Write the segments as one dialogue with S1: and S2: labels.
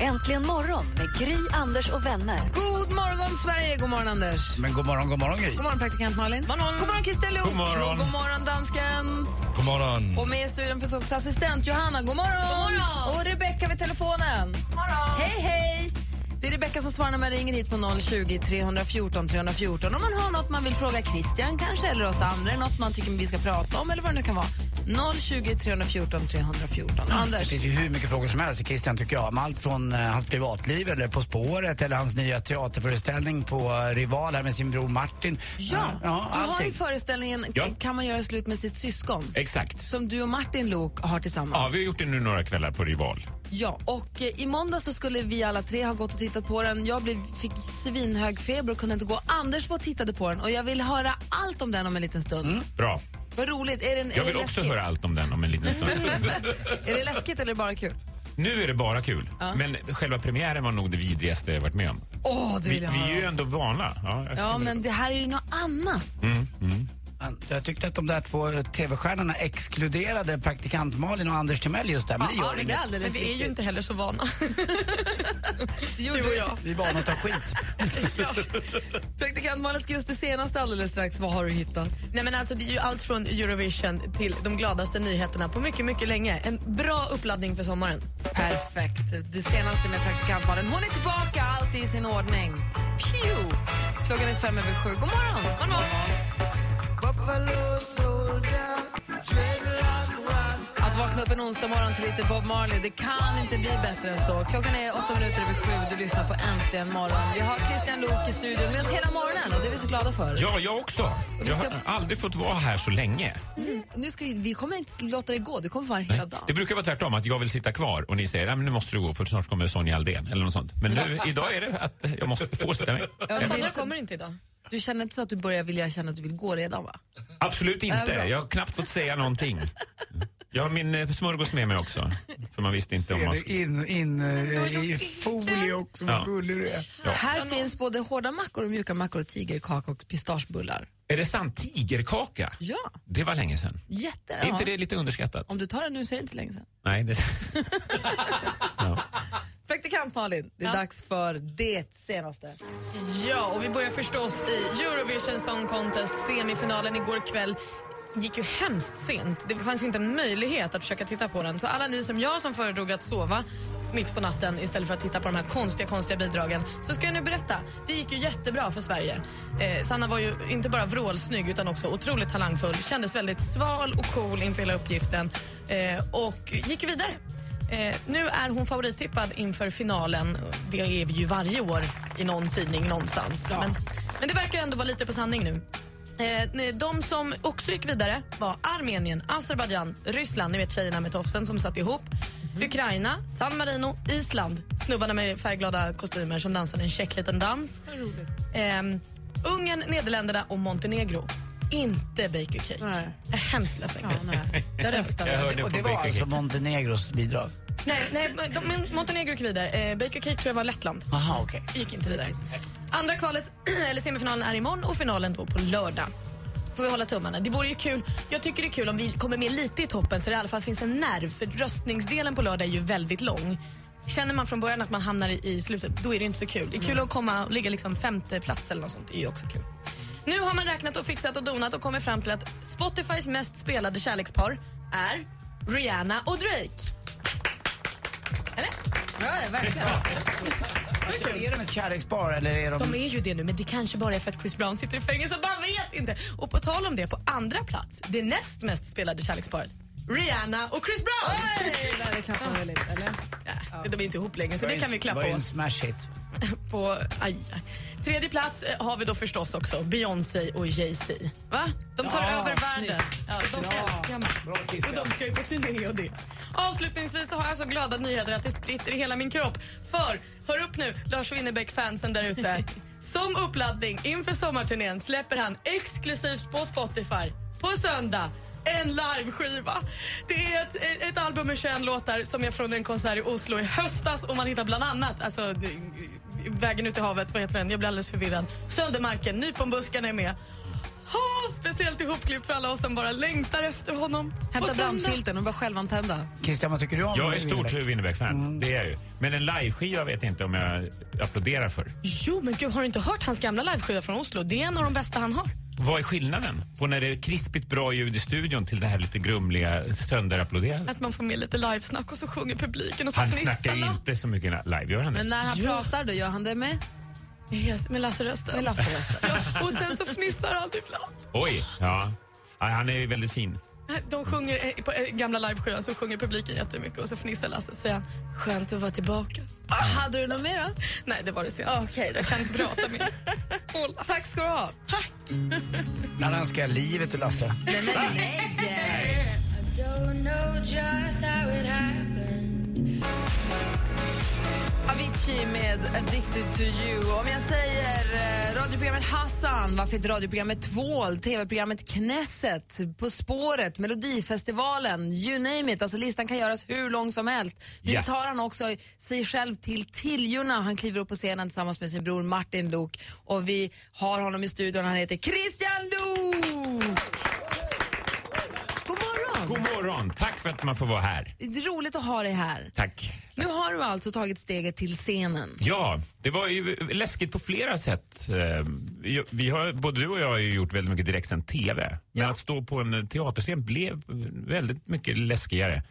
S1: Äntligen morgon med Gry, Anders och vänner.
S2: God morgon, Sverige! God morgon, Anders.
S3: Men god morgon, god morgon Gry.
S2: God morgon, praktikant Malin. God morgon, god morgon Christer Luuk.
S3: God morgon.
S2: God morgon, dansken.
S3: God morgon.
S2: Och med i studion finns också assistent Johanna. God morgon. God morgon. Och Rebecka vid telefonen. God morgon. Hej, hej! Det är Rebecka som svarar när man ringer hit på 020 314 314 om man har något man vill fråga Christian kanske eller oss andra, något man tycker vi ska prata om eller vad det nu kan vara. 020 314 314.
S3: Det
S2: Anders,
S3: finns ju hur mycket frågor som helst Christian tycker jag. Om allt från eh, hans privatliv eller På spåret eller hans nya teaterföreställning på eh, Rival här med sin bror Martin.
S2: ja,
S3: ja
S2: du har ju
S3: allting.
S2: föreställningen
S4: Ja.
S2: Kan man göra slut med sitt syskon?
S4: Exakt.
S2: Som du och Martin Luuk har tillsammans.
S4: Ja, vi har gjort det nu några kvällar på Rival.
S2: Ja, och eh, i måndag så skulle vi alla tre ha gått och tittat på den. Jag blev, fick svinhög feber och kunde inte gå. Anders var och tittade på den och jag vill höra allt om den om en liten stund.
S4: Bra.
S2: Vad roligt. Är, den,
S4: Jag vill också höra allt om den om en liten stund.
S2: är det läskigt eller bara kul?
S4: nu är det bara kul. Men själva premiären var nog det vidrigaste jag varit med om.
S2: Åh, det
S4: Vi,
S2: vill jag
S4: vi är ju ändå vana. Ja,
S2: Ja, men det här är ju något annat.
S3: Men Jag tyckte att de där två eh, TV-stjärnorna exkluderade praktikant Malin och Anders Timell just där. Men det
S2: Ja,
S3: gör
S2: det är
S3: inget.
S2: alldeles
S5: Men vi är ju inte heller så vana.
S2: Du
S5: och jag.
S3: Vi är vana att ta skit.
S2: Praktikant Malin ska just det senaste alldeles strax. Vad har du hittat?
S5: Nej, men alltså, det är ju allt från Eurovision till de gladaste nyheterna på mycket, mycket länge. En bra uppladdning för sommaren.
S2: Perfekt. Det senaste med praktikant Malin. Hon är tillbaka, allt i sin ordning. Pew! Klockan är fem över sju. God morgon! God morgon. Att vakna upp en onsdag morgon till lite Bob Marley, det kan inte bli bättre än så. Klockan är åtta minuter över sju. Du lyssnar på Äntligen morgon. Vi har Christian Luuk i studion med oss hela morgonen och det är vi så glada för.
S4: Ja, jag också.
S2: vi
S4: Jag
S2: ska-
S4: har aldrig fått vara här så länge.
S2: Mm. Nu ska vi, vi kommer inte låta dig gå, du kommer vara här hela dagen.
S4: Det brukar vara tvärtom, att jag vill sitta kvar och ni säger att nu måste du gå för snart kommer Sonja Aldén eller något sånt. Men nu, idag är det att jag måste få sitta med.
S2: Ja, så-
S5: kommer inte idag.
S2: Du känner inte så att du börjar vilja känna att du vill gå redan va?
S4: Absolut
S2: Ja,
S4: inte.
S2: bra.
S4: Jag har knappt fått säga någonting. Jag har min eh, smörgås med mig också. För man visste inte om man skulle...
S3: in, in eh, i folie också, vad
S4: Ja.
S3: gullig du är.
S2: Här finns både hårda mackor och mjuka mackor, tigerkaka och pistachebullar.
S4: Är det sant? Tigerkaka?
S2: Ja,
S4: Det var länge sedan.
S2: jätte.
S4: Är inte
S2: ja.
S4: det lite underskattat?
S2: Om du tar den nu så är det inte så länge sedan.
S4: Nej, det...
S2: Praktikant Malin, det är
S5: Ja.
S2: dags för det senaste.
S5: Ja, och vi börjar förstås i Eurovision Song Contest. Semifinalen igår kväll gick ju hemskt sent. Det fanns ju inte en möjlighet att försöka titta på den. Så alla ni som jag som föredrog att sova mitt på natten istället för att titta på de här konstiga, konstiga bidragen så ska jag nu berätta. Det gick ju jättebra för Sverige. Eh, Sanna var ju inte bara vrålsnygg utan också otroligt talangfull. Kändes väldigt sval och cool inför hela uppgiften eh, och gick vidare. Eh, nu är hon favorittippad inför finalen. Det är vi ju varje år i någon tidning någonstans. Men, men det verkar ändå vara lite på sanning nu. Eh, de som också gick vidare var Armenien, Azerbajdzjan, Ryssland, ni vet tjejerna med tofsen som satt ihop, Ukraina, San Marino, Island, snubbarna med färgglada kostymer som dansade en käck liten dans. Eh, Ungern, Nederländerna och Montenegro. Inte Baker Cake.
S2: Nej.
S5: Jag är hemskt ledsen.
S2: Ja, nej. Jag röstade.
S4: Jag hörde
S3: Och det var
S4: Baker
S3: alltså. Montenegros bidrag?
S5: Nej, nej de, men Montenegro gick vidare. Eh, Baker Cake tror jag var Lettland.
S3: Aha, okej.
S5: Gick inte vidare. Andra kvalet, eller semifinalen, är imorgon och finalen då på lördag. Får vi hålla tummarna. Det vore ju kul. Jag tycker det är kul om vi kommer med lite i toppen så det i alla fall finns en nerv. För röstningsdelen på lördag är ju väldigt lång. Känner man från början att man hamnar i, slutet, då är det inte så kul. Det är kul att komma och ligga liksom femte plats eller något sånt. Det är ju också kul. Nu har man räknat och fixat och donat och kommit fram till att Spotifys mest spelade kärlekspar är Rihanna och Drake. Eller?
S2: Ja, verkligen.
S3: Alltså, är de ett kärlekspar eller är de...
S5: De är ju det nu, men det kanske bara är för att Chris Brown sitter i fängelse. Man vet inte! Och på tal om det, på andra plats, det näst mest spelade kärleksparet. Rihanna och Chris Brown!
S2: Nej, det klappar väl lite, eller?
S5: Ja, de är inte ihop längre, så det kan vi klappa
S3: var ju en
S5: oss
S3: smash hit.
S5: på. Aj. Tredje plats eh, har vi då förstås också Beyoncé och Jay-Z. Va? De tar
S2: Ja,
S5: över världen. Ja, de älskar mig. Och de ska ju på turné och det. Avslutningsvis så har jag så glada nyheter att det spritter i hela min kropp. För, hör upp nu, Lars Winnerbäck-fansen där ute. som uppladdning inför sommarturnén släpper han exklusivt på Spotify på söndag en liveskiva. Det är ett, ett album med 21 låtar som är från en konsert i Oslo i höstas och man hittar bland annat alltså, Vägen ut i havet, vad heter den? Jag blir alldeles förvirrad. Söndermarken, Nyponbuskarna är med. Oh, speciellt ihopklippt för alla oss som bara längtar efter honom.
S2: Hämta brandfilten och bara självantända.
S3: Christian, vad tycker du om
S4: Jag är stort
S3: Winnerbäck?
S4: Winnerbäck-fan. Det är jag ju. Men en liveskiva vet jag inte om jag applåderar för.
S5: Jo, men gud, har du inte hört hans gamla liveskiva från Oslo? Det är en av de bästa han har.
S4: Vad är skillnaden på när det är krispigt bra ljud i studion till det här lite grumliga sönderapplåderande?
S5: Att man får med lite livesnack och så sjunger publiken och så
S4: Han snackar
S5: alla.
S4: inte så mycket live, gör han det?
S2: Men när han
S5: Ja.
S2: pratar då gör han det med,
S5: Yes, med Lasse-rösten.
S2: med Lasse-rösten.
S5: Ja, och sen så fnissar han ibland.
S4: Oj, ja. Han är väldigt fin.
S5: De sjunger eh, på eh, gamla liveskivan så sjunger publiken jättemycket och så fnissar Lasse och säger han, skönt att vara tillbaka.
S2: Hade du något mer då?
S5: Nej, det var det senaste.
S2: Okej då.
S5: Jag kan inte prata mer.
S2: Tack ska du ha.
S3: Ibland önskar jag livet till Lasse.
S2: Nej, nej, nej. Avicii med Addicted to you. Om jag säger eh, radioprogrammet Hassan, varför inte radioprogrammet Tvål, tv-programmet Knesset, På spåret, Melodifestivalen, you name it. Alltså listan kan göras hur lång som helst. Nu
S4: Ja.
S2: tar han också sig själv till tiljorna. Han kliver upp på scenen tillsammans med sin bror Martin Luuk och vi har honom i studion. Han heter Christian Luuk! God morgon!
S4: Tack för att man får vara här.
S2: Det är roligt att ha dig här.
S4: Tack.
S2: Nu har du alltså tagit steget till scenen.
S4: Ja, det var ju läskigt på flera sätt. Eh, vi- har, både du och jag har ju gjort väldigt mycket direktsänd TV. Men
S2: Ja.
S4: att stå på en teaterscen blev väldigt mycket läskigare.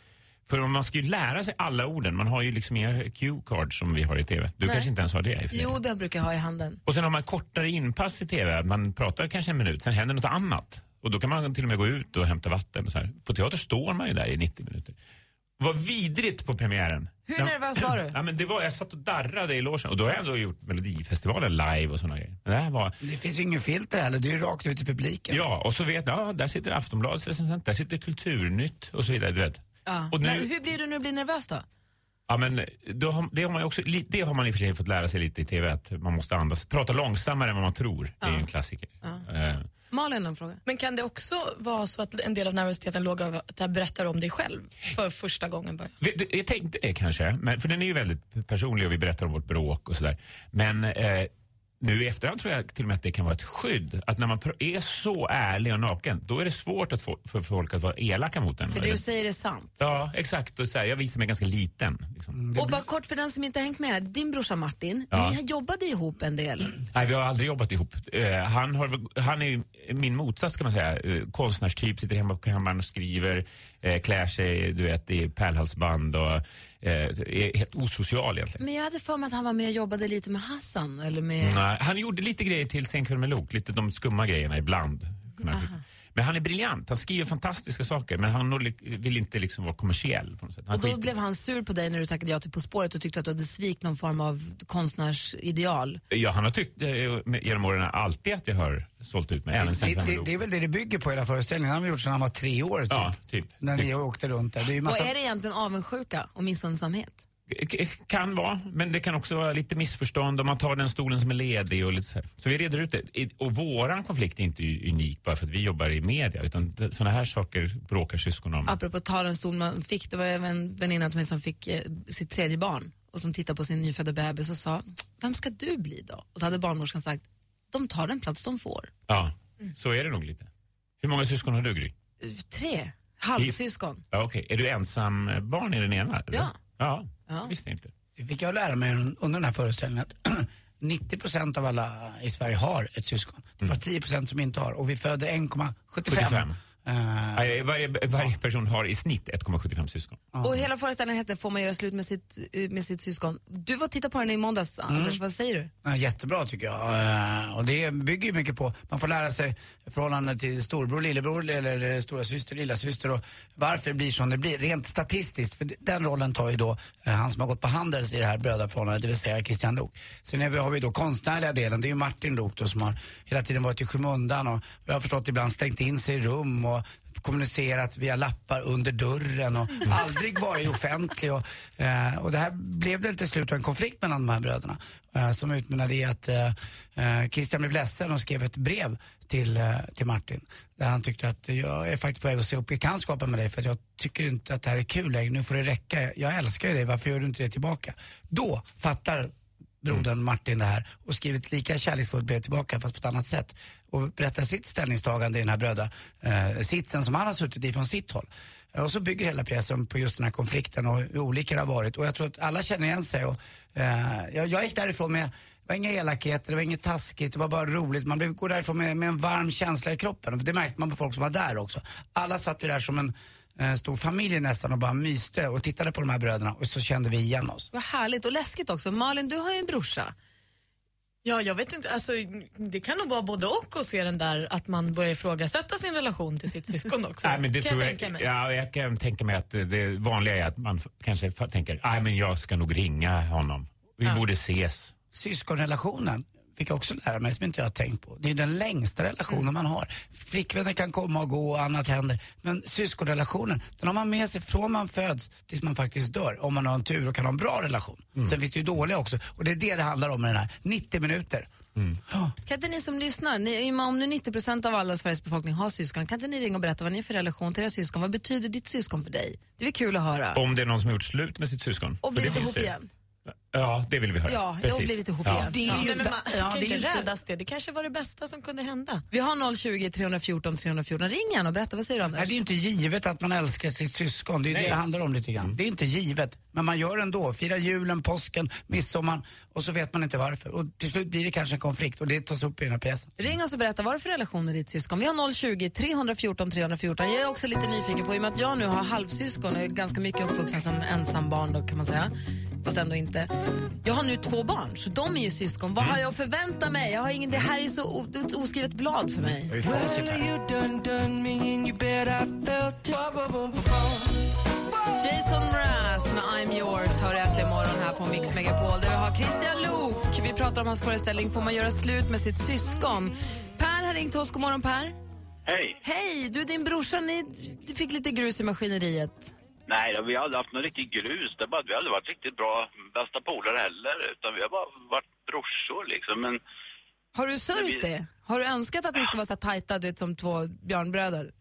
S4: För man ska ju lära sig alla orden. Man har ju liksom inga cue cards som vi har i TV. Du
S2: Nej.
S4: kanske inte ens har det?
S2: Jo, det brukar jag ha i handen.
S4: Och sen har man kortare inpass i TV. Man pratar kanske en minut, sen händer något annat. Och då kan man till och med gå ut och hämta vatten. Och så här. På teater står man ju där i 90 minuter. Vad vidrigt på premiären.
S2: Hur
S4: Ja,
S2: nervös var du?
S4: Ja, men det var, jag satt och darrade i logen och då har jag ändå gjort Melodifestivalen live och såna grejer. Men det här var,
S3: Det finns ju ingen filter heller, det är ju rakt ut i publiken.
S4: ja, och så vet jag, ja, där sitter Aftonbladets recensent, där sitter Kulturnytt och så vidare. Du vet.
S2: Ja.
S4: Och nu-
S2: Men hur blir du när du blir nervös då?
S4: Ja, men då har, det, har man ju också, det har man i och för sig fått lära sig lite i TV, att man måste andas. Prata långsammare än vad man tror. Det är ju en klassiker. Eh,
S2: Malin, en fråga.
S5: Men kan det också vara så att en del av nervositeten låg över att jag berättar om dig själv för första gången? Bara?
S4: Jag tänkte det kanske, men, för den är ju väldigt personlig och vi berättar om vårt bråk och sådär. Men eh, nu i efterhand tror jag till och med att det kan vara ett skydd. Att när man är så ärlig och naken, då är det svårt att få, för folk att vara elaka mot en.
S2: För det du säger är sant.
S4: Ja, exakt. Och så här, jag visar mig ganska liten. Liksom.
S2: Och bara kort för den som inte har hängt med, din brorsa Martin,
S4: Ja.
S2: ni jobbade ihop en del.
S4: Nej, vi har aldrig jobbat ihop. Eh, han, har, han är min motsats kan man säga. Uh, konstnärstyp, sitter hemma på kammaren och skriver, eh, klär sig du vet, i pärlhalsband och eh, är helt osocial egentligen.
S2: Men jag hade för mig att han var med och jobbade lite med Hassan. Eller med...
S4: Nej, han gjorde lite grejer till Sen kväll med Lok, lite de skumma grejerna ibland. tycka. Men han är briljant, han skriver fantastiska saker men han vill inte liksom vara kommersiell på något sätt. Han
S2: Och då
S4: skiter-
S2: blev han sur på dig när du tackade ja till På spåret och tyckte att du hade svikit någon form av konstnärsideal.
S4: Ja, han har tyckt eh, genom åren alltid att jag har sålt ut mig,
S3: Det, det,
S4: Lok.
S3: det är väl det det bygger på hela föreställningen. Han har gjort sedan han var tre år typ.
S4: Ja, typ.
S3: När ni åkte runt där. Det är massa...
S2: Och är det egentligen avundsjuka och missunnsamhet?
S4: Kan vara, men det kan också vara lite missförstånd om man tar den stolen som är ledig och lite så. Så vi reder ut det. Och våran konflikt är inte unik bara för att vi jobbar i media utan såna här saker bråkar syskon om.
S2: Apropå ta den stol man fick, det var en väninna till mig som fick eh, sitt tredje barn och som tittade på sin nyfödda bebis och sa, vem ska du bli då? Och då hade barnmorskan sagt, de tar den plats de får.
S4: Ja, så är det nog lite. Hur många syskon har du Gry?
S2: Eh, Tre, halvsyskon.
S4: Ja, okej. Är du ensam barn i den ena? eller?
S2: Ja.
S4: Ja,
S2: Ja.
S4: visste inte.
S3: Det fick jag lära mig under den här föreställningen att 90 procent av alla i Sverige har ett syskon. Det var 10 procent som inte har och vi föder 1,75.
S4: 75. Nej, Varje, varje person har i snitt 1,75 syskon.
S2: Och hela föreställningen hette Får man göra slut med sitt, eh, med sitt syskon? Du var och tittade på den i måndags, Anders, vad säger du?
S3: Ja, jättebra tycker jag. Eh, Och det bygger ju mycket på, man får lära sig förhållandet till storbror, lillebror eller stora syster, lilla syster och varför det blir som det blir. Rent statistiskt, för den rollen tar ju då han som har gått på Handels i det här brödraförhållandet, det vill säga Christian Lok. Sen är vi, har vi då konstnärliga delen, det är ju Martin Lok då som har hela tiden varit i skymundan och jag har förstått ibland stängt in sig i rum och kommunicerat via lappar under dörren och aldrig varit offentlig. Och, eh, och det här blev det till slut en konflikt mellan de här bröderna eh, som utmynnade i att eh, eh, Christian blev ledsen och skrev ett brev till, eh, till Martin där han tyckte att jag är faktiskt på väg att se upp bekantskapen med dig för att jag tycker inte att det här är kul längre, nu får det räcka. Jag älskar ju dig, varför gör du inte det tillbaka? Då fattar brodern Martin det här och skriver ett lika kärleksfullt brev tillbaka fast på ett annat sätt och berättar sitt ställningstagande i den här bröda eh, sitsen som han har suttit i från sitt håll. Eh, och så bygger hela pjäsen på just den här konflikten och hur olika det har varit och jag tror att alla känner igen sig och eh, jag, jag gick därifrån med det var inga elakheter, det var inget taskigt, det var bara roligt. Man går därifrån med, med en varm känsla i kroppen. Det märkte man på folk som var där också. Alla satt vi där som en eh, stor familj nästan och bara myste och tittade på de här bröderna och så kände vi igen oss.
S2: Vad härligt och läskigt också. Malin, du har ju en brorsa.
S5: Ja, jag vet inte, alltså, det kan nog vara både och att se den där att man börjar ifrågasätta sin relation till sitt syskon också.
S4: Nej, men det
S5: kan
S4: tror
S5: jag
S4: jag,
S5: tänka mig.
S4: Ja, jag kan tänka mig att det vanliga är att man kanske tänker nej men jag ska nog ringa honom. Vi borde ses.
S3: Syskonrelationen fick jag också lära mig som inte jag har tänkt på. Det är den längsta relationen man har. Flickvänner kan komma och gå och annat händer. Men syskonrelationen, den har man med sig från man föds tills man faktiskt dör. Om man har en tur och kan ha en bra relation. Sen finns det ju dåliga också. Och det är det det handlar om med den här. 90 minuter. Ja.
S2: Kan inte ni som lyssnar, ni, om nu 90 procent av alla Sveriges befolkning har syskon, kan inte ni ringa och berätta vad ni har för relation till era syskon? Vad betyder ditt syskon för dig? Det är väl kul att höra.
S4: Om det är någon som har gjort slut med sitt syskon.
S2: Och blivit
S4: finns
S2: ihop
S4: det.
S2: igen.
S4: Ja, det vill vi höra.
S2: Ja,
S4: Precis.
S2: och blivit ihop
S4: Ja.
S2: igen.
S3: Det är ju
S5: men
S3: inte...
S5: man
S3: ja,
S5: kan
S3: det är
S5: inte
S3: ju inte
S5: räddas det. Det kanske var det bästa som kunde hända.
S2: Vi har 020 314 314. Ring igen och berätta, vad säger du Anders?
S3: Nej, det är ju inte givet att man älskar sitt syskon. Det är ju det det handlar om lite grann. Det är inte givet. Men man gör ändå. Firar julen, påsken, midsommar och så vet man inte varför. Och till slut blir det kanske en konflikt och det tas upp i den här pjäsen.
S2: Ring oss och berätta vad är det för relation med ditt syskon. Vi har 020 314 314. Jag är också lite nyfiken på, i och med att jag nu har halvsyskon och är ganska mycket uppvuxen som ensam barn då kan man säga. Fast ändå inte. Jag har nu två barn, så de är ju syskon. Vad har jag att förvänta mig? Jag har ingen, det här är så o, ett oskrivet blad för mig.
S3: Har facit här.
S2: Jason Mraz med I'm yours hör äntligen morgon här på Mix Megapol där vi har Christian Luuk. Vi pratar om hans föreställning Får man göra slut med sitt syskon? Per har ringt oss. God morgon Per.
S6: Hej!
S2: Hej, du din brorsa, ni du fick lite grus i maskineriet.
S6: Nej, då, vi har aldrig haft någon riktig grus. Det bara vi har aldrig varit riktigt bra bästa polare heller. Utan vi har bara varit brorsor liksom. Men
S2: Har du sörjt
S6: vi-
S2: det? Har du önskat att ni ska vara så tajta, du vet, som två björnbröder?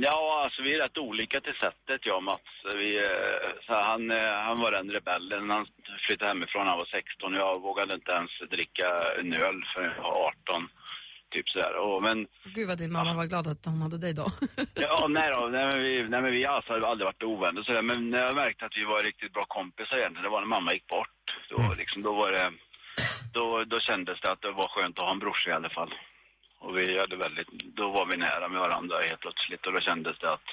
S6: ja, alltså vi är rätt olika till sättet, jag och Mats. Vi, eh, så han, eh, han var den rebellen. Han flyttade hemifrån när han var 16. Jag vågade inte ens dricka en öl förrän jag var 18. Typ sådär. Och, men
S2: Gud vad din mamma var glad att hon hade dig då.
S6: Ja, nej då. Nej, men vi, nej, men vi har alltså aldrig varit ovänner sådär. Men när jag märkte att vi var riktigt bra kompisar egentligen, det var när mamma gick bort. Då, liksom, då var det... Då, då kändes det att det var skönt att ha en brorsa i alla fall. Och vi hade väldigt... Då var vi nära med varandra helt plötsligt. Och då kändes det att...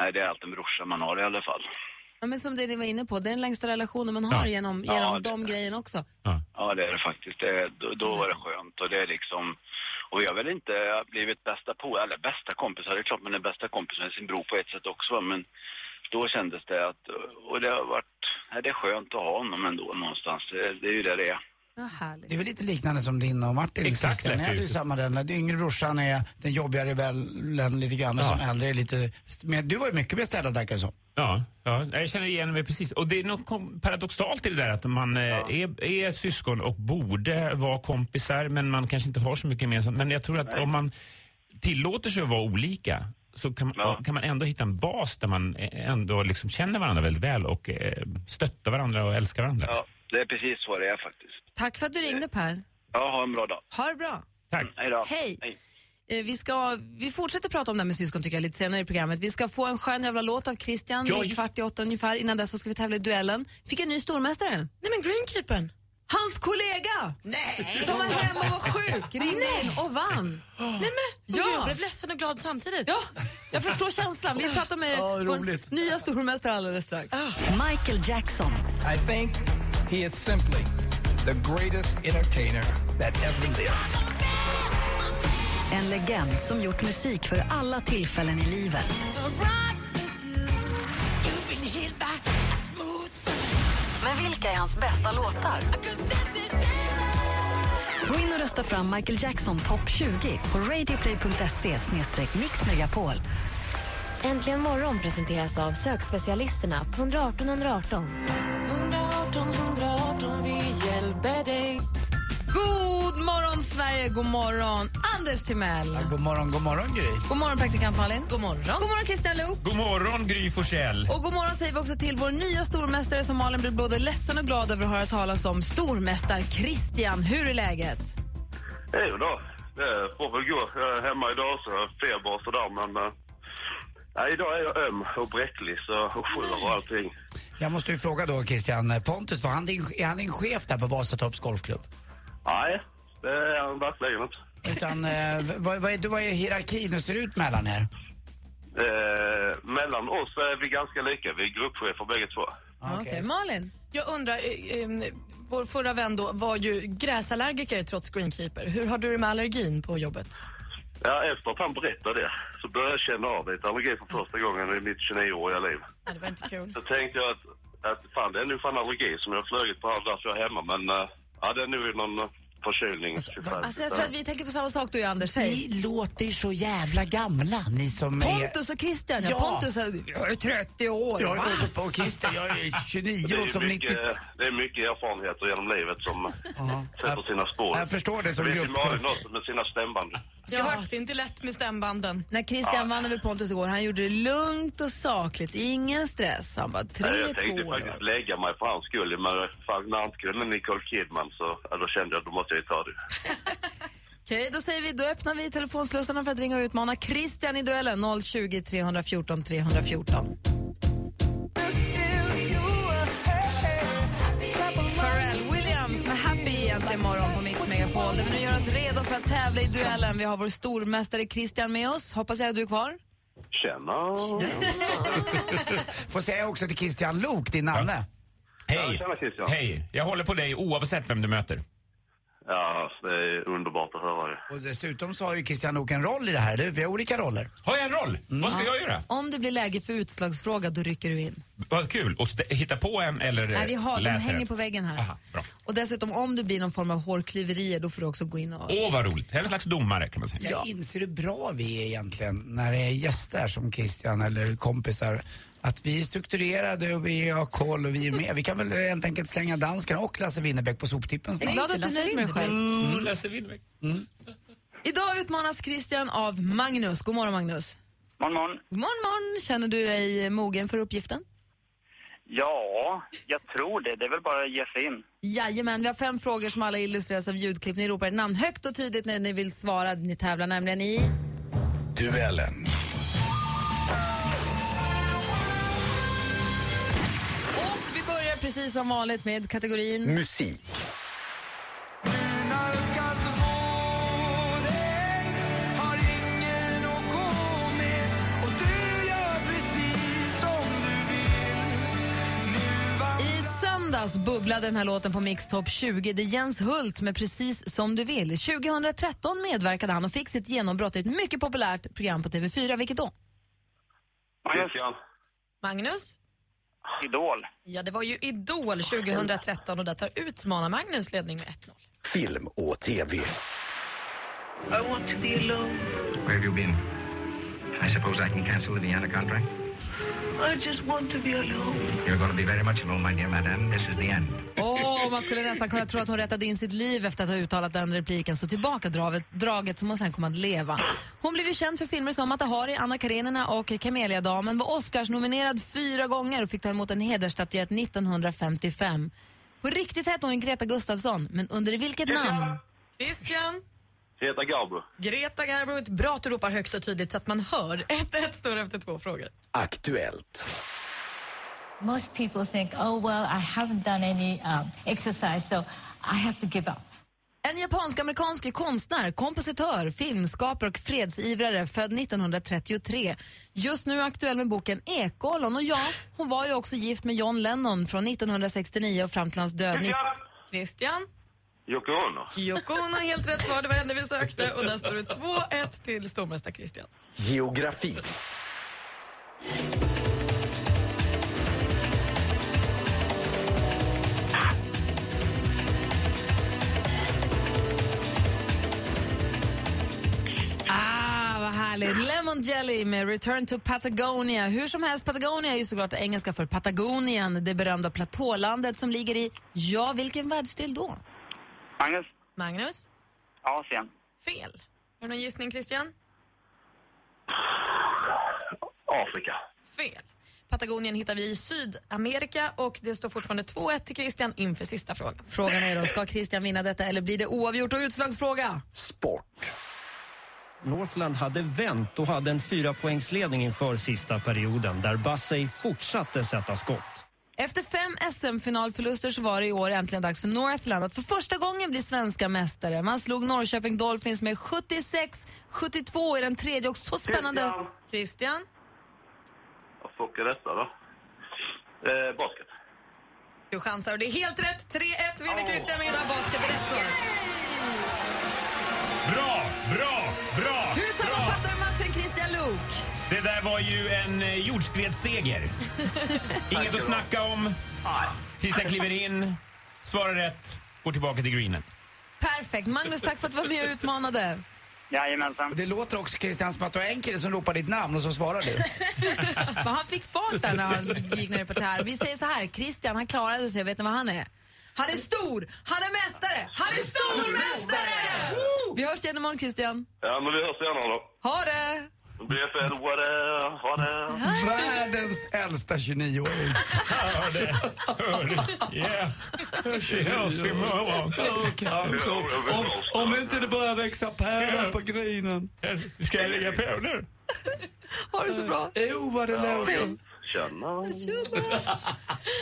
S6: Nej, det är alltid en brorsa man har i alla fall.
S2: ja, men som det ni var inne på, det är den längsta relationen man har
S4: Ja.
S2: genom,
S6: Ja,
S2: genom
S6: det-
S2: de grejerna också.
S6: Ja, det är det faktiskt. Det, då, då var det skönt. Och det är liksom... Och vi har väl inte blivit bästa på eller bästa kompisar. Det är klart man är bästa kompis med sin bror på ett sätt också. Men då kändes det att... Och det har varit... Nej, det är skönt att ha honom ändå någonstans. Det, det är ju det det är.
S2: Ja, härligt.
S3: Det är väl lite liknande som din och Martin.
S4: Exakt,
S3: Christian. Ni hade ju samma den. Den yngre brorsan är den jobbiga rebellen lite grann och
S4: Ja.
S3: som äldre är lite... Men du var ju mycket mer städad verkar det som.
S4: Ja, ja, jag känner igen mig precis. Och det är något paradoxalt i det där att man eh, är, är syskon och borde vara kompisar men man kanske inte har så mycket gemensamt. Men jag tror att om man tillåter sig att vara olika så kan,
S6: Ja.
S4: kan man ändå hitta en bas där man eh, ändå liksom känner varandra väldigt väl och eh, stöttar varandra och älskar varandra.
S6: Ja, det är precis så det är faktiskt.
S2: Tack för att du ringde Per.
S6: Ja, ha en bra dag.
S2: Ha det bra.
S4: Tack.
S6: Hej då.
S2: Hej. Eh, Vi, ska, vi fortsätter prata om det här med syskon tycker jag lite senare i programmet. Vi ska få en skön jävla låt av Christian
S4: Ja,
S2: vid kvart i åtta ungefär. Innan dess så ska vi tävla i duellen. Fick en ny stormästare.
S5: Nej men Greenkeepern.
S2: Hans kollega!
S5: Nej!
S2: Som var hemma och var sjuk, ringde in och vann.
S5: Nej men,
S2: Ja.
S5: ja. jag blev ledsen och glad samtidigt.
S2: Ja, jag förstår känslan. Vi pratar med
S3: Ja,
S2: vår
S3: roligt.
S2: nya stormästare alldeles strax.
S1: Michael Jackson.
S7: I think he is simply the greatest entertainer that ever lived.
S1: En legend som gjort musik för alla tillfällen i livet. Men vilka är hans bästa låtar? Gå in och rösta fram Michael Jackson topp 20 på radioplay.se mixmegapol. Äntligen morgon presenteras av sökspecialisterna på 118 118.
S2: 118 118, vi dig. God morgon, Sverige! God morgon, Anders Timell.
S3: God morgon, god morgon Gry.
S2: God morgon, praktikant Malin. God morgon. God morgon, Christian Luuk.
S4: God morgon, Gry Forssell.
S2: Och god morgon säger vi också till vår nya stormästare som Malin blir både ledsen och glad över att höra talas om. Stormästar Christian, hur är läget?
S8: Jo då, det får väl gå. Jag är hemma idag så jag har feber och sådär men... eh, Nej, idag är jag öm och bräcklig så, och sjunger och allting.
S3: Jag måste ju fråga då Christian, Pontus, var han din, är han din chef där på Vasatorps golfklubb?
S8: Nej, det är han verkligen inte.
S3: Utan, eh, vad, vad, är, vad är hierarkin, hur ser det ut mellan er?
S8: Eh, mellan oss är vi ganska lika. Vi är gruppchefer bägge två.
S2: Okej, Malin?
S5: Jag undrar, eh, eh, vår förra vän då var ju gräsallergiker trots greenkeeper. Hur har du det med allergin på jobbet?
S8: Ja, efter att han berättade det så började jag känna av lite allergi för första gången i mitt 29-åriga liv.
S5: Nej, det var inte kul.
S8: Så tänkte jag att, att fan, det är nog fan allergi som jag har flugit på här därför jag är hemma. Men eh, ja, det är nog någon eh, förkylning.
S2: Alltså, jag tror att vi tänker på samma sak du och Anders. Säg.
S3: Ni låter så jävla gamla, ni som är...
S2: Pontus och Christian, ja.
S3: Ja.
S2: Pontus är, jag är 30 år.
S3: Jag är så på Christer, jag är 29
S8: Det är,
S3: som 90...
S8: mycket, det är mycket erfarenheter genom livet som sätter sina spår.
S3: Jag förstår det som
S8: vet ju
S3: gruppchef.
S8: Malin också med sina stämband.
S5: Ja, det är inte lätt med stämbanden.
S2: När Christian vann över Pontus igår, han gjorde det lugnt och sakligt, ingen stress. Han bara, tre,
S8: Nej, jag tänkte
S2: två.
S8: faktiskt lägga mig för hans skull, men när han inte kunde Nicole Kidman så ja, då kände jag att då måste jag ju ta det.
S2: Okej, då säger vi, då öppnar vi telefonslussarna för att ringa och utmana Christian i duellen 020 314 314. Pharrell Williams med Happy egentligen morgon på Mix Megapol där vi nu gör oss redo för att tävla i duellen. Vi har vår stormästare Christian med oss. Hoppas jag att du är kvar.
S8: Tjena!
S3: Får säga också till Christian Lok, din namne.
S4: Hej.
S8: tjena, Christian.
S4: Hej. Jag håller på dig oavsett vem du möter.
S8: Ja, det är underbart att höra det.
S3: Och dessutom så har ju Christian Lok en roll i det här, du. Vi har olika roller.
S4: Har jag en roll? Vad ska jag göra?
S2: Om det blir läge för utslagsfråga, då rycker du in.
S4: Vad kul. Och hitta på en eller
S2: Nej, vi har, de
S4: läser
S2: hänger
S4: en?
S2: på väggen här.
S4: Aha, bra.
S2: Och dessutom, om det blir någon form av hårklyverier, då får du också gå in och...
S4: Åh, vad roligt. En slags domare kan man säga.
S3: Jag inser hur bra vi är egentligen när det är gäster som Christian eller kompisar. Att vi är strukturerade och vi har koll och vi är med. Vi kan väl helt enkelt slänga dansken och Lasse Winnerbäck på soptippen
S2: Jag är
S3: snart.
S2: glad att du är nöjd med dig själv.
S4: Mm, Lasse Winnerbäck.
S2: Idag utmanas Christian av Magnus. God morgon Magnus.
S9: Morgon, morgon.
S2: God morgon, morgon. Känner du dig mogen för uppgiften?
S9: Ja, jag tror det. Det är väl bara att ge sig in.
S2: Jajamän, vi har fem frågor som alla illustreras av ljudklipp. Ni ropar ett namn högt och tydligt när ni vill svara. Ni tävlar nämligen i...
S7: Duellen.
S2: Precis som vanligt med kategorin...
S7: Musik.
S2: I söndags bubblade den här låten på Mix Top 20. Det är Jens Hult med Precis som du vill. 2013 medverkade han och fick sitt genombrott i ett mycket populärt program på TV4. Vilket då?
S8: Christian.
S5: Magnus?
S9: Idol.
S5: Ja, det var ju Idol 2013 och där tar utmanar Magnus ledning med 1-0.
S7: Film och TV.
S10: I want to be alone.
S11: Where have you been? I suppose I can cancel the Vienna contract?
S10: I just want to be alone.
S11: You're going to be very much alone, my dear madam. This is the end.
S2: Åh, man skulle nästan kunna tro att hon rättade in sitt liv efter att ha uttalat den repliken. Så tillbaka draget, draget som hon sen kom att leva. Hon blev ju känd för filmer som Atahari, Anna Karenina och Kameliadamen. Var Oscars-nominerad fyra gånger och fick ta emot en hedersstatyett 1955. På riktigt hette hon Greta Gustafsson, men under vilket namn?
S5: Christian?
S8: Greta Garbo.
S5: Greta Garbo, bra att du ropar högt och tydligt så att man hör. 1-1 står efter två frågor.
S7: Aktuellt.
S12: Most people think, oh, well, I haven't done any um, exercise, so I have to give up.
S2: En japansk-amerikansk konstnär, kompositör, filmskapare och fredsivrare född 1933. Just nu aktuell med boken Ekollon. Och ja, hon var ju också gift med John Lennon från 1969 och fram till hans död. Ni-
S5: Christian?
S8: Yoko Ono.
S5: Yoko Ono, helt rätt svar. Det var henne vi sökte. Och där står det 2-1 till stormästare Christian.
S7: Geografi.
S2: Ah, vad Härligt. Lemon Jelly med Return to Patagonia. Hur som helst, Patagonia är ju såklart engelska för Patagonien, det berömda platålandet som ligger i, ja, vilken världsdel då?
S9: Magnus?
S5: Magnus?
S9: Asien.
S5: Fel. Har du någon gissning, Christian?
S8: Afrika.
S5: Fel. Patagonien hittar vi i Sydamerika och det står fortfarande 2-1 till Christian inför sista frågan.
S2: Frågan är då, ska Christian vinna detta eller blir det oavgjort och utslagsfråga?
S13: Northland hade vänt och hade en fyrapoängsledning inför sista perioden där Bassey fortsatte sätta skott.
S2: Efter fem SM-finalförluster så var det i år äntligen dags för Northland att för första gången bli svenska mästare. Man slog Norrköping Dolphins med 76-72 i den tredje och så spännande...
S5: Christian?
S8: Vad fuck är detta då? Eh, basket.
S5: Du chansar och det är helt rätt. 3-1 vinner Christian med basket. Rätt svar.
S4: Bra, bra, bra! Det där var ju en eh, jordskredsseger. Inget att snacka om. Christian kliver in, svarar rätt, går tillbaka till greenen.
S2: Perfekt. Magnus, tack för att du var med och utmanade.
S9: Jajamensan.
S3: Det låter också Christian som att du har en kille som ropar ditt namn och så svarar du.
S2: Men han fick fart där när han gick ner på det här. Vi säger så här, Christian han klarade sig, vet ni vad han är? Han är stor, han är mästare, han är stormästare! Vi hörs igen imorgon Christian.
S8: Ja, men vi hörs senare då.
S2: Ha det!
S8: BFL, what är, ha det.
S3: Världens äldsta 29-åring.
S4: Hör det, hör det. Yeah. Vi hörs imorgon.
S3: Kanske. Om, om inte det börjar växa päron på grinen.
S4: Ska jag lägga på nu?
S2: Ha det så bra.
S3: Oh, vad det låter.
S8: Tjena.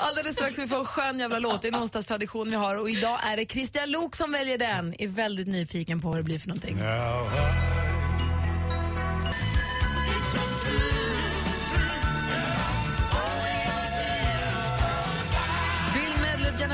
S2: Alldeles strax vi få en skön jävla låt. Det är en onsdagstradition vi har och idag är det Christian Lok som väljer den. Är väldigt nyfiken på vad det blir för någonting.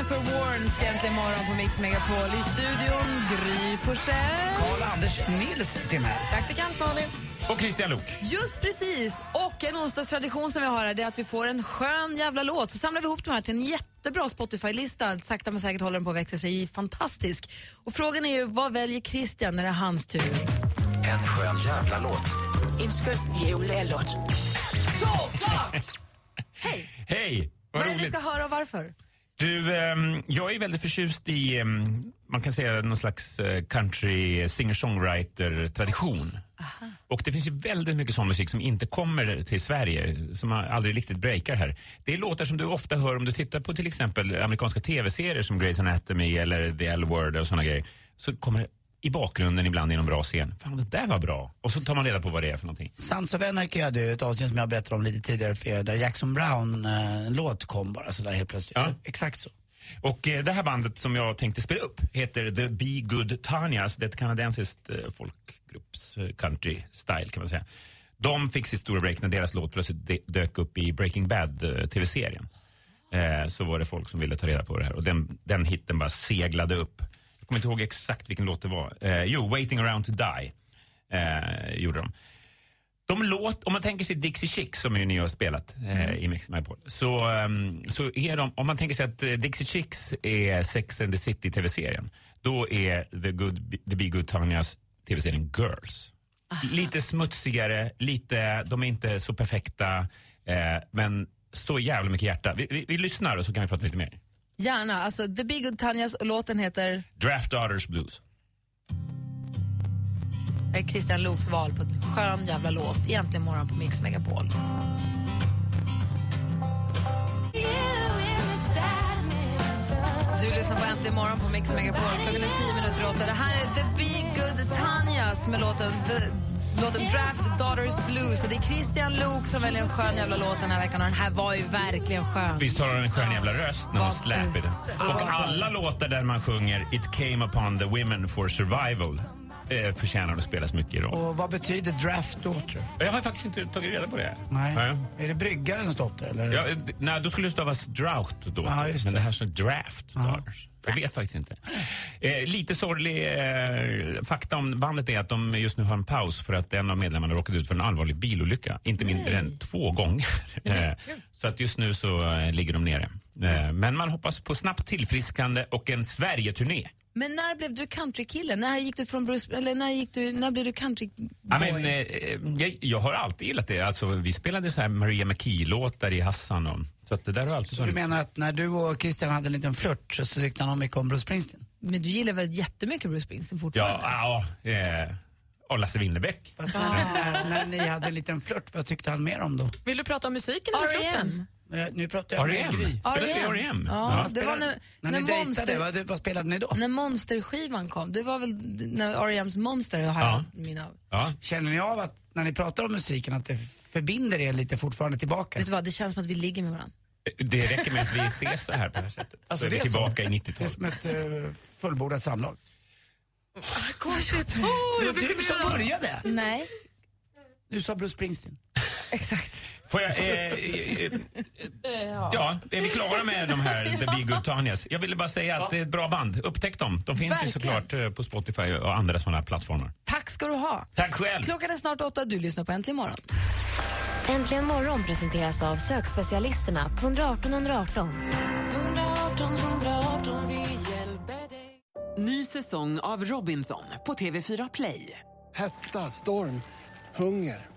S2: Jennifer Warnes egentligen morgon på Mix Megapol. I studion Gry Forssell.
S3: Karl-Anders Nilsson här.
S5: Praktikant Malin.
S4: Och Christian Luuk.
S2: Just precis! Och en onsdagstradition som vi har här det är att vi får en skön jävla låt. Så samlar vi ihop de här till en jättebra Spotify-lista. Sakta men säkert håller den på att växa sig fantastisk. Och frågan är ju, vad väljer Christian när det är hans tur?
S14: En skön jävla låt.
S10: En skön jullåt.
S2: Såklart!
S4: Hej!
S2: Vad
S4: Vad
S2: är det vi ska höra och varför?
S4: Du, ehm, jag är väldigt förtjust i, ehm, man kan säga någon slags eh, country singer-songwriter-tradition. Och det finns ju väldigt mycket sån musik som inte kommer till Sverige, som aldrig riktigt breakar här. Det är låtar som du ofta hör om du tittar på till exempel amerikanska tv-serier som Grey's Anatomy eller The L-Word och såna grejer. Så kommer det i bakgrunden ibland i någon bra scen. Fan, det där var bra. Och så tar man reda på vad det är för någonting.
S3: Sons of Anarchy hade ju ett avsnitt som jag berättade om lite tidigare för er, där Jackson Brown, eh, kom bara sådär helt plötsligt. Exakt så.
S4: Och eh, det här bandet som jag tänkte spela upp heter The Be Good Tanyas. Det är ett kanadensiskt eh, folkgrupps country style kan man säga. De fick sitt stora break när deras låt plötsligt dök upp i Breaking Bad tv-serien. Så var det folk som ville ta reda på det här och den, den hitten bara seglade upp. Jag kommer inte ihåg exakt vilken låt det var. Eh, jo, Waiting around to die eh, gjorde de. De låt, om man tänker sig Dixie Chicks som ju ni har spelat eh, i Mix Megapol, så, ehm, så är de, om man tänker sig att eh, Dixie Chicks är Sex and the City tv-serien, då är The, Good, the Be Good Tanyas tv-serien Girls. Lite smutsigare, lite, de är inte så perfekta, eh, men så jävla mycket hjärta. Vi, vi, vi lyssnar och så kan vi prata lite mer.
S2: Gärna. Alltså, The Big Good Tanjas och låten heter
S4: Draft Daughters Blues.
S2: Det är Christian Loks val på en skön jävla låt. Egentligen morgon på Mix Megapol. Du lyssnar på Äntligen morgon på Mix Megapol. Klockan är tio minuter åtta. Det här är The Be Good Tanjas med låten, the, låten Draft Daughters Blues. Och det är Christian Luuk som väljer en skön jävla låt den här veckan. Och den här var ju verkligen skön.
S4: Visst har hon en skön jävla röst när hon släpper det. Och alla låtar där man sjunger It came upon the women for survival eh, förtjänar att spelas mycket i roll.
S3: Och vad betyder draft daughter?
S4: Jag har faktiskt inte tagit reda på det.
S3: Nej.
S4: Nej.
S3: Är det bryggarens dotter eller?
S4: Ja, nej, då skulle det stavas drought då.
S3: Ja, just
S4: men
S3: det.
S4: det här står draft daughters. Jag vet faktiskt inte. Eh, lite sorglig eh, fakta om bandet är att de just nu har en paus för att en av medlemmarna råkat ut för en allvarlig bilolycka. Inte mindre än två gånger. Eh, så att just nu så eh, ligger de nere. Eh, men man hoppas på snabbt tillfriskande och en Sverige-turné.
S2: Men när blev du countrykille? När gick du från Bruce, eller när, gick du, när blev du countryboy?
S4: Ja, men, eh, jag, jag har alltid gillat det. Alltså, vi spelade så här Maria McKee-låtar i Hassan. Och, så att det där har alltid
S3: Så du menar att när du och Christian hade en liten flört så tyckte han mycket om Bruce Springsteen?
S2: Men du gillar väl jättemycket Bruce Springsteen fortfarande?
S4: Ja, ja eh, och Lasse Winnerbäck.
S3: Fast när, när, ni hade en liten flört, vad tyckte han mer om då?
S5: Vill du prata om musiken eller flörten?
S3: Eh, Nu pratar jag med
S4: R.E.M..
S3: Gry.
S4: Spelade ni
S2: R.E.M.? Ja, det var när,
S3: när
S2: när
S3: ni dejtade,
S2: Monster,
S3: vad, vad spelade ni då?
S2: när Monster-skivan kom. Det var väl när R.E.M's Monster har
S3: Ja.
S2: jag av.
S4: Ja.
S3: Känner ni av att när ni pratar om musiken att det förbinder er lite fortfarande tillbaka?
S2: Vet du vad, det känns som att vi ligger med varandra.
S4: Det räcker med att vi ses så här på det här sättet.
S3: Alltså,
S4: så är
S3: det
S4: vi
S3: är
S4: tillbaka
S3: så.
S4: i
S3: Det är
S4: 90-talet.
S3: som ett uh, fullbordat samlag.
S5: Konstigt.
S3: det var du som började.
S2: Nej.
S3: Du sa Bruce Springsteen.
S2: Exakt.
S4: Får jag, eh, eh, eh, ja, är vi klara med de här The Be Good Tanyas? Jag ville bara säga att det är ett bra band. Upptäck dem. De finns
S2: Verkligen.
S4: ju såklart eh, på Spotify och andra sådana plattformar.
S2: Tack ska du ha.
S4: Tack själv.
S2: Klockan är snart åtta, du lyssnar på Äntligen morgon.
S1: Äntligen morgon presenteras av sökspecialisterna på 118 118.
S15: 118 118, vi hjälper dig. Ny säsong av Robinson på TV4 Play.
S16: Hetta, storm, hunger.